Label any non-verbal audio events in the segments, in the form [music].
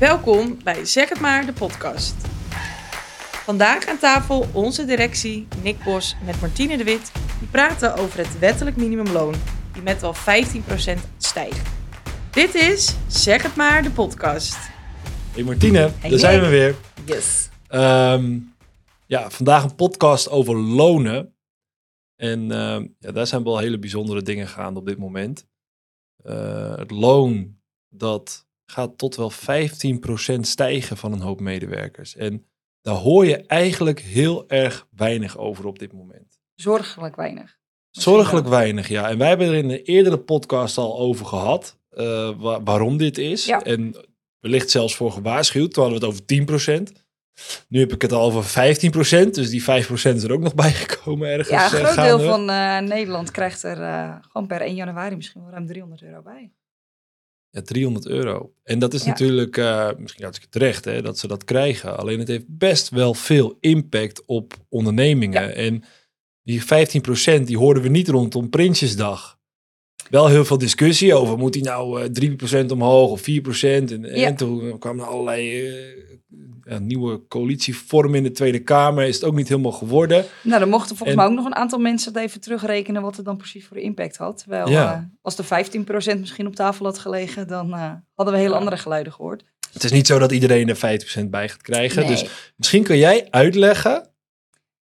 Welkom bij Zeg het maar, de podcast. Vandaag aan tafel onze directie Nick Bos met Martine de Wit. Die praten over het wettelijk minimumloon, die met wel 15% stijgt. Dit is Zeg het maar, de podcast. Hey Martine, Hey daar zijn we weer. Yes. Ehm, ja, vandaag een podcast over lonen. En ehm, ja, daar zijn wel hele bijzondere dingen gaande op dit moment. Eh, het loon, dat gaat tot wel 15% stijgen van een hoop medewerkers. En daar hoor je eigenlijk heel erg weinig over op dit moment. Zorgelijk weinig. Zorgelijk weinig, ja. En wij hebben er in de eerdere podcast al over gehad. eh, wa- waarom dit is. Ja. En wellicht zelfs voor gewaarschuwd. Toen hadden we het over 10%. Nu heb ik het al over 15%. Dus die 5% is er ook nog [laughs] bijgekomen ergens. Ja, een eh, groot deel van eh, Nederland krijgt er gewoon per 1 januari misschien wel ruim 300 euro bij. Ja, 300 euro. En dat is Ja. natuurlijk eh, misschien hartstikke terecht hè, dat ze dat krijgen. Alleen het heeft best wel veel impact op ondernemingen. Ja. En die 15% die hoorden we niet rondom Prinsjesdag. Wel heel veel discussie over, moet die nou eh 3% omhoog of 4%? En, en toen kwamen er allerlei eh, ja, nieuwe coalitievormen in de Tweede Kamer. Is het ook niet helemaal geworden. Nou, dan mochten volgens En- mij ook nog een aantal mensen het even terugrekenen wat het dan precies voor impact had. Terwijl Ja. eh, als de 15% misschien op tafel had gelegen, dan eh, hadden we hele Ja. andere geluiden gehoord. Het is niet zo dat iedereen er 50% bij gaat krijgen. Nee. Dus misschien kun jij uitleggen,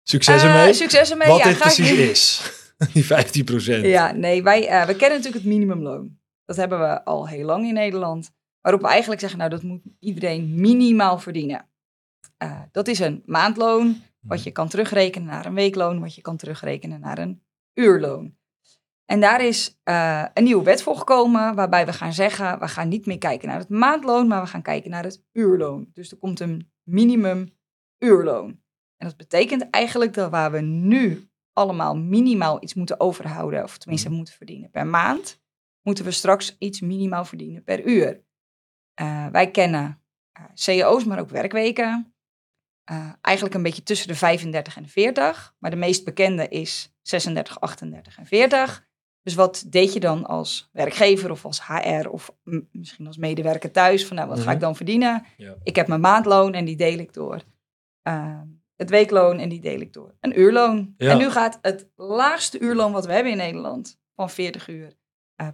succes Eh, ermee, succes ermee. wat ja, dit ik- precies is. [laughs] Die 15%. Ja, nee, wij eh, we kennen natuurlijk het minimumloon. Dat hebben we al heel lang in Nederland. Waarop we eigenlijk zeggen, nou, dat moet iedereen minimaal verdienen. Eh, dat is een maandloon, wat je kan terugrekenen naar een weekloon, wat je kan terugrekenen naar een uurloon. En daar is eh, een nieuwe wet voor gekomen, waarbij we gaan zeggen, we gaan niet meer kijken naar het maandloon, maar we gaan kijken naar het uurloon. Dus er komt een minimum uurloon. En dat betekent eigenlijk dat waar we nu allemaal minimaal iets moeten overhouden, of tenminste moeten verdienen per maand, moeten we straks iets minimaal verdienen per uur. Eh, wij kennen eh CEO's, maar ook werkweken. Eh, eigenlijk een beetje tussen de 35 en de 40, maar de meest bekende is 36, 38 en 40. Dus wat deed je dan als werkgever of als HR of misschien als medewerker thuis? Van nou, wat ga ik Mhm. dan verdienen? Ja. Ik heb mijn maandloon en die deel ik door. eh, het weekloon en die deel ik door. Een uurloon. Ja. En nu gaat het laagste uurloon wat we hebben in Nederland, van 40 uur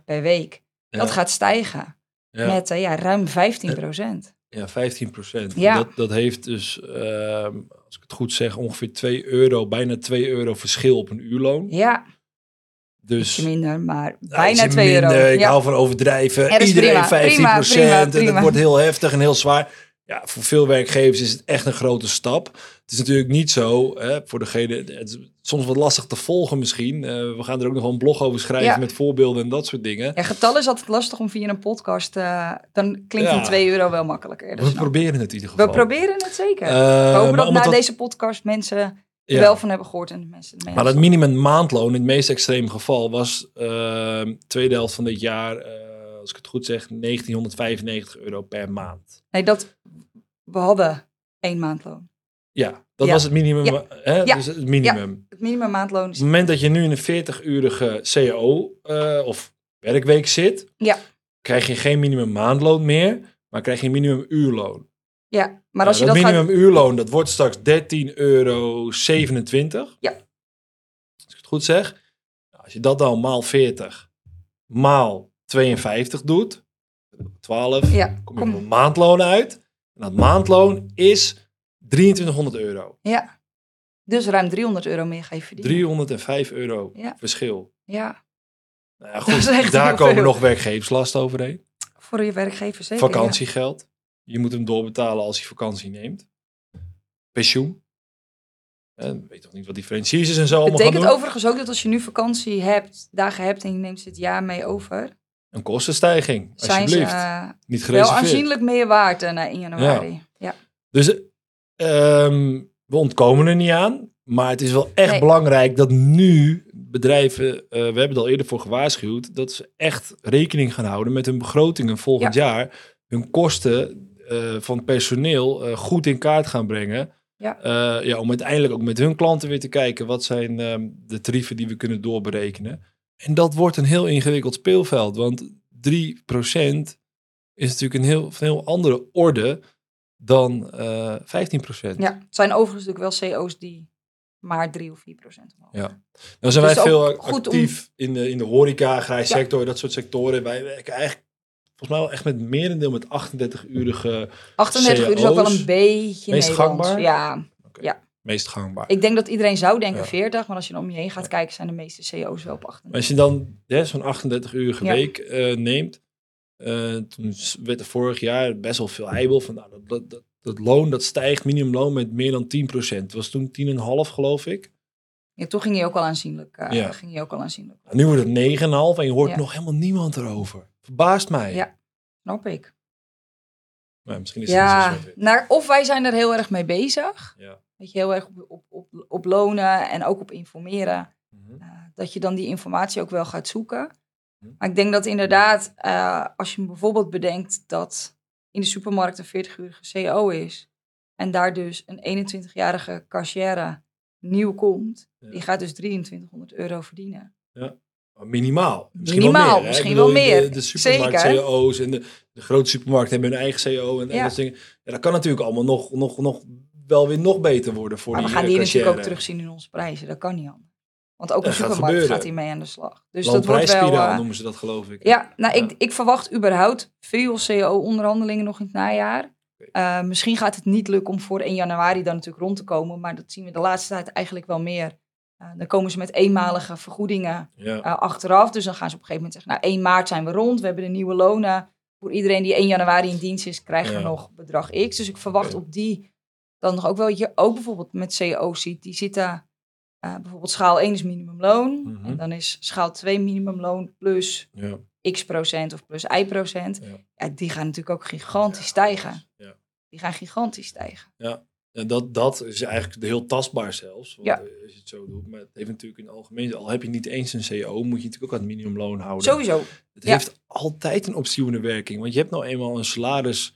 per week, Ja. dat gaat stijgen Ja. met eh, ja, ruim 15 procent. Ja, 15 procent. Ja. Dat, dat heeft dus, ehm, als ik het goed zeg, ongeveer 2 euro, bijna 2 euro verschil op een uurloon. Ja, Dus ietsje minder, maar bijna ietsje 2 euro. Ik ja. hou van overdrijven. Dat Iedereen prima. 15 Prima, procent. prima, En prima. het wordt heel heftig en heel zwaar. Ja, voor veel werkgevers is het echt een grote stap. Het is natuurlijk niet zo, hè, voor degene, het is soms wat lastig te volgen misschien. Eh, we gaan er ook nog wel een blog over schrijven Ja. met voorbeelden en dat soort dingen. Ja, getallen is altijd lastig om via een podcast, eh, dan klinkt Ja. een 2 euro wel makkelijker. Dus We nou, proberen het in ieder geval. we proberen het zeker. We maar hopen dat na deze podcast mensen er Ja. wel van hebben gehoord en de mensen ermee Maar slag minimum maandloon in het meest extreme geval was uh, tweede helft van dit jaar, als ik het goed zeg, 1995 euro per maand. Nee, dat we hadden één maandloon. Ja, dat Ja. was het minimum. Ja. Hè? Ja. Dus het minimum. Het minimum maandloon Op is het moment dat je nu in een 40-urige CAO eh, of werkweek zit, Ja. krijg je geen minimum maandloon meer, maar krijg je een minimum uurloon. Ja, maar als je dat dat gaat... minimum uurloon, dat wordt straks 13,27 euro. Ja. Als ik het goed zeg. Nou, Als je dat dan maal 40 maal 52 doet, 12, Ja, kom je op een maandloon uit. En dat maandloon is 2300 euro. Ja. Dus ruim 300 euro meer ga je verdienen. 305 euro Ja. verschil. Ja, Nou ja, [laughs] goed, daar komen veel. nog werkgeverslasten overheen. voor je werkgever zeker. ja. Vakantiegeld. Je moet hem doorbetalen als hij vakantie neemt. Pensioen. En weet toch niet wat differentiers is en zo allemaal gaan Betekent overigens ook dat als je nu vakantie hebt, dagen hebt en je neemt ze het jaar mee over, Een kostenstijging, zijn ze alsjeblieft. eh, niet wel gereserveerd. aanzienlijk meer waard eh, 1 januari. Ja. Dus ehm, we ontkomen er niet aan. Maar het is wel echt Nee. belangrijk dat nu bedrijven, eh, we hebben er al eerder voor gewaarschuwd, dat ze echt rekening gaan houden met hun begrotingen volgend jaar. Hun kosten van personeel goed in kaart gaan brengen. Ja. Ja, om uiteindelijk ook met hun klanten weer te kijken wat zijn ehm, de tarieven die we kunnen doorberekenen. En dat wordt een heel ingewikkeld speelveld, want 3% is natuurlijk een heel, een heel andere orde dan eh 15%. Ja, het zijn overigens natuurlijk wel CO's die maar 3 of 4 procent omhoog. Ja. Dan zijn Dus wij veel om- actief in, de, in de horeca, grijs Ja. sector, dat soort sectoren. Wij werken eigenlijk volgens mij wel echt met merendeel met 38-urige 38 uur is ook wel een beetje meest gangbaar? Ja, meest gangbaar. ik denk dat iedereen zou denken Ja. 40, maar als je om je heen gaat kijken, zijn de meeste CO's wel op 38. Maar als je dan hè, zo'n 38-urige Ja. week eh, neemt, eh, toen werd er vorig jaar best wel veel heibel van, nou, dat, dat, dat, dat loon dat stijgt, minimumloon met meer dan 10%. Het was toen 10,5 geloof ik. Ja, toen ging je ook al aanzienlijk. eh, Ja. ging je ook al aanzienlijk. Nou, nu wordt het 9,5 en je hoort Ja. nog helemaal niemand erover. Verbaast mij. Ja. Snap ik. Maar misschien is het Ja, naar, of wij zijn er heel erg mee bezig. Ja. Weet je, heel erg op, op, op, op lonen en ook op informeren. Mhm. eh, dat je dan die informatie ook wel gaat zoeken. Mhm. Maar ik denk dat inderdaad, eh, als je bijvoorbeeld bedenkt dat in de supermarkt een 40-urige CO is. En daar dus een 21-jarige cashier nieuw komt. Ja. Die gaat dus 2300 euro verdienen. Maar Minimaal. Misschien Minimaal, wel meer, misschien bedoel, wel meer. De, de supermarkt Zeker. CEO's en de, de grote supermarkten hebben hun eigen CEO en, en Ja. dat soort dingen. Ja, dat kan natuurlijk allemaal nog, nog, nog wel weer nog beter worden voor Maar we die gaan eh, die natuurlijk ook cashier. terugzien in onze prijzen. Dat kan niet anders. Want ook een gaat supermarkt gaat hiermee aan de slag. Dus dat wordt wel... Eh, noemen ze dat geloof ik. Ja, nou, Ja. Ik, ik verwacht überhaupt veel CO-onderhandelingen nog in het najaar. Eh, misschien gaat het niet lukken om voor 1 januari dan natuurlijk rond te komen. Maar dat zien we de laatste tijd eigenlijk wel meer. Eh, dan komen ze met eenmalige vergoedingen Ja. eh, achteraf. Dus dan gaan ze op een gegeven moment zeggen, nou 1 maart zijn we rond. We hebben de nieuwe lonen. Voor iedereen die 1 januari in dienst is, krijgen we Ja. nog bedrag X. Dus ik verwacht op die dan nog ook wel. Je ook bijvoorbeeld met CO ziet, die zitten... eh, bijvoorbeeld schaal 1 is minimumloon. Mhm. En dan is schaal 2 minimumloon plus Ja. x procent of plus y procent. Ja. Ja. die gaan natuurlijk ook gigantisch stijgen. Ja. Die gaan gigantisch stijgen. En dat, dat is eigenlijk heel tastbaar zelfs. Want Ja. eh, als je het zo doet. Maar het heeft natuurlijk in het algemeen, al heb je niet eens een CEO, moet je natuurlijk ook aan het minimumloon houden. Sowieso. Het Ja. heeft altijd een optieuwende werking. Want je hebt nou eenmaal een salaris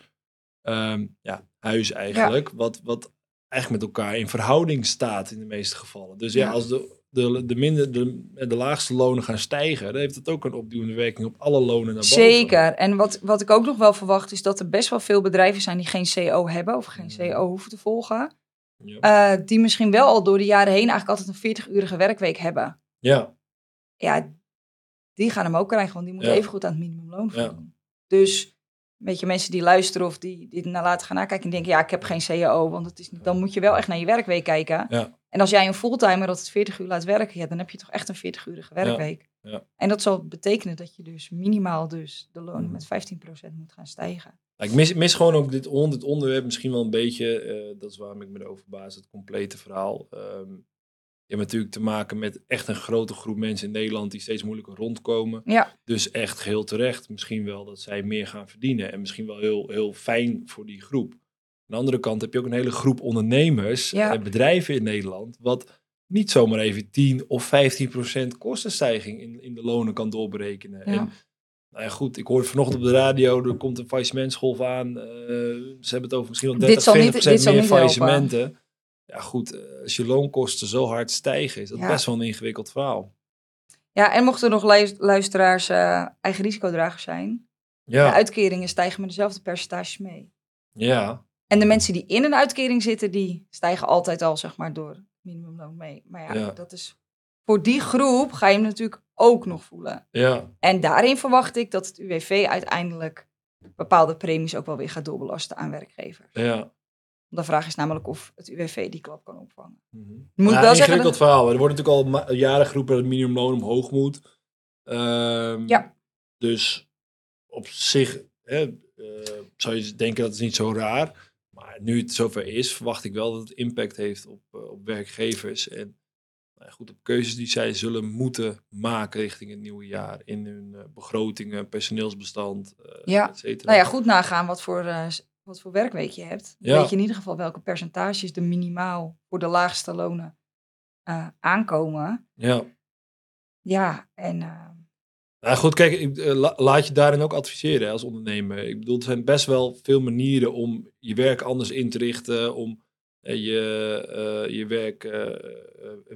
ehm, ja, huis eigenlijk. Wat, wat eigenlijk met elkaar in verhouding staat in de meeste gevallen. Dus ja, Ja. als de, de, de, minder, de, de laagste lonen gaan stijgen, dan heeft het ook een opduwende werking op alle lonen naar boven. Zeker. En wat, wat ik ook nog wel verwacht is dat er best wel veel bedrijven zijn die geen CO hebben of geen. CO hoeven te volgen. Ja. Eh, die misschien wel al door de jaren heen eigenlijk altijd een 40-urige werkweek hebben. ja. Ja, die gaan hem ook krijgen, want die moeten even goed aan het minimumloon Ja. voldoen. Dus weet je, mensen die luisteren of die, die naar laten gaan nakijken en denken, ja, ik heb geen CAO, want het is niet, dan moet je wel echt naar je werkweek kijken. Ja. En als jij een fulltimer dat het 40 uur laat werken, ja, dan heb je toch echt een 40-urige werkweek. Ja. En dat zal betekenen dat je dus minimaal dus de lonen Mhm. met 15% moet gaan stijgen. Nou, Ik mis, mis gewoon ook dit, on- dit onderwerp misschien wel een beetje. eh, dat is waarom ik me erover verbaas, het complete verhaal. Ehm, je hebt natuurlijk te maken met echt een grote groep mensen in Nederland die steeds moeilijker rondkomen. Ja, Dus echt geheel terecht. Misschien wel dat zij meer gaan verdienen. En misschien wel heel, heel fijn voor die groep. Aan de andere kant heb je ook een hele groep ondernemers Ja. en bedrijven in Nederland. Wat niet zomaar even 10 of 15 procent kostenstijging in, in de lonen kan doorberekenen. Ja. En, nou ja, goed, ik hoorde vanochtend op de radio, er komt een faillissementsgolf aan. Eh, ze hebben het over misschien wel 30, Dit zal niet- 40 dit zal meer faillissementen. Ja goed, eh, als je loonkosten zo hard stijgen, is dat Ja. best wel een ingewikkeld verhaal. ja en mochten er nog lu- luisteraars eh, eigen risicodragers zijn, de Ja, uitkeringen stijgen met dezelfde percentages mee. ja, En de mensen die in een uitkering zitten, die stijgen altijd al zeg maar door minimumloon mee. Maar ja, Ja. dat is voor die groep ga je hem natuurlijk ook nog voelen. ja. En daarin verwacht ik dat het UWV uiteindelijk bepaalde premies ook wel weer gaat doorbelasten aan werkgevers. ja. De vraag is namelijk of het UWV die klap kan opvangen. Moet ik Ja, wel een zeggen ingewikkeld dat- verhaal. Er wordt natuurlijk al jaren geroepen dat het minimumloon omhoog moet. Ehm, Ja. Dus op zich hè, eh, zou je denken dat is niet zo raar. Maar nu het zover is, verwacht ik wel dat het impact heeft op, eh, op werkgevers. En nou ja, goed, op keuzes die zij zullen moeten maken richting het nieuwe jaar. In hun eh, begrotingen, personeelsbestand, eh Ja. et cetera. Nou ja, goed nagaan wat voor, eh, wat voor werkweek je hebt. Ja. weet je in ieder geval welke percentages er minimaal voor de laagste lonen eh, aankomen. ja. Ja, en Nou goed, kijk, ik, eh, la- laat je daarin ook adviseren hè, als ondernemer. Ik bedoel, er zijn best wel veel manieren om je werk anders in te richten, om je, eh, je werk eh, eh,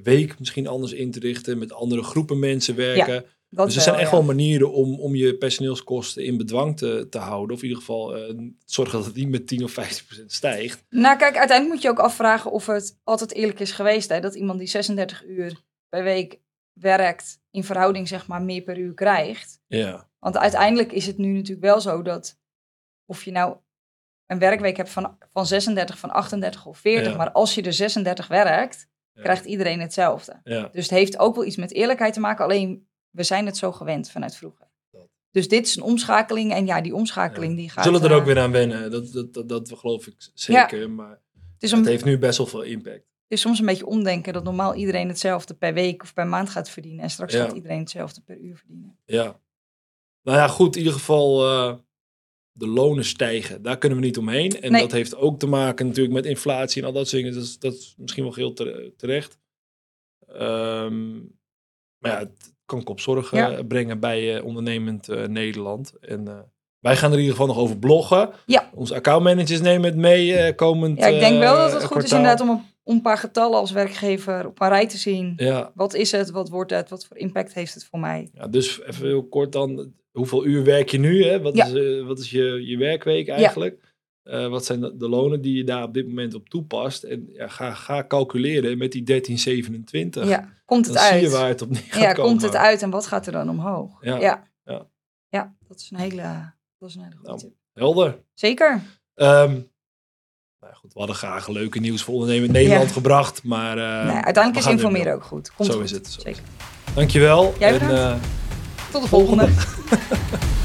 week misschien anders in te richten, met andere groepen mensen werken. Dat dus er zijn echt ja. wel manieren om, om je personeelskosten in bedwang te, te houden. Of in ieder geval eh, zorgen dat het niet met 10 of 15 procent stijgt. Nou, kijk, uiteindelijk moet je ook afvragen of het altijd eerlijk is geweest. Hè? Dat iemand die 36 uur per week werkt, in verhouding zeg maar meer per uur krijgt. Ja, Want uiteindelijk is het nu natuurlijk wel zo dat of je nou een werkweek hebt van, van 36, van 38 of 40, Ja. maar als je er 36 werkt, Ja. krijgt iedereen hetzelfde. ja, Dus het heeft ook wel iets met eerlijkheid te maken, alleen we zijn het zo gewend vanuit vroeger. Dus dit is een omschakeling en ja, die omschakeling die We gaat... zullen er eh, ook weer aan wennen. Dat, dat, dat, dat geloof ik zeker. Maar Het is, het een, heeft nu best wel veel impact. het is soms een beetje omdenken dat normaal iedereen hetzelfde per week of per maand gaat verdienen en straks Ja. gaat iedereen hetzelfde per uur verdienen. Ja. Nou ja, goed. In ieder geval eh, de lonen stijgen. Daar kunnen we niet omheen. En Nee. dat heeft ook te maken natuurlijk met inflatie en al dat soort dingen. Dat is, dat is misschien wel heel tere- terecht. Ehm, maar ja, het kan kopzorgen Ja. brengen bij eh, ondernemend eh, Nederland. En eh, wij gaan er in ieder geval nog over bloggen. Ja. Onze accountmanagers nemen het mee komend Ja, ik denk wel dat het goed is inderdaad om een, om een paar getallen als werkgever op een rij te zien. Ja, Wat is het? Wat wordt het? Wat voor impact heeft het voor mij? ja, dus even heel kort dan. Hoeveel uur werk je nu? Hè? Wat Ja. is, wat is je, je werkweek eigenlijk? Eh, wat zijn de, lonen die je daar op dit moment op toepast? En ja, ga, ga calculeren met die 1327. Ja, komt het Dan zie je uit? waar het op neer gaat Ja, komen. komt het uit en wat gaat er dan omhoog? Ja, ja. ja. Ja, dat is een hele, dat is een hele goede Nou. tip. Helder. Zeker. Ehm, nou goed, we hadden graag leuke nieuws voor ondernemen Nederland Ja. gebracht. Maar eh, nee, uiteindelijk is informeren ook goed. Komt Zo goed. is het, zo. Zeker. Dankjewel. Jij en, eh, Tot de volgende. [laughs]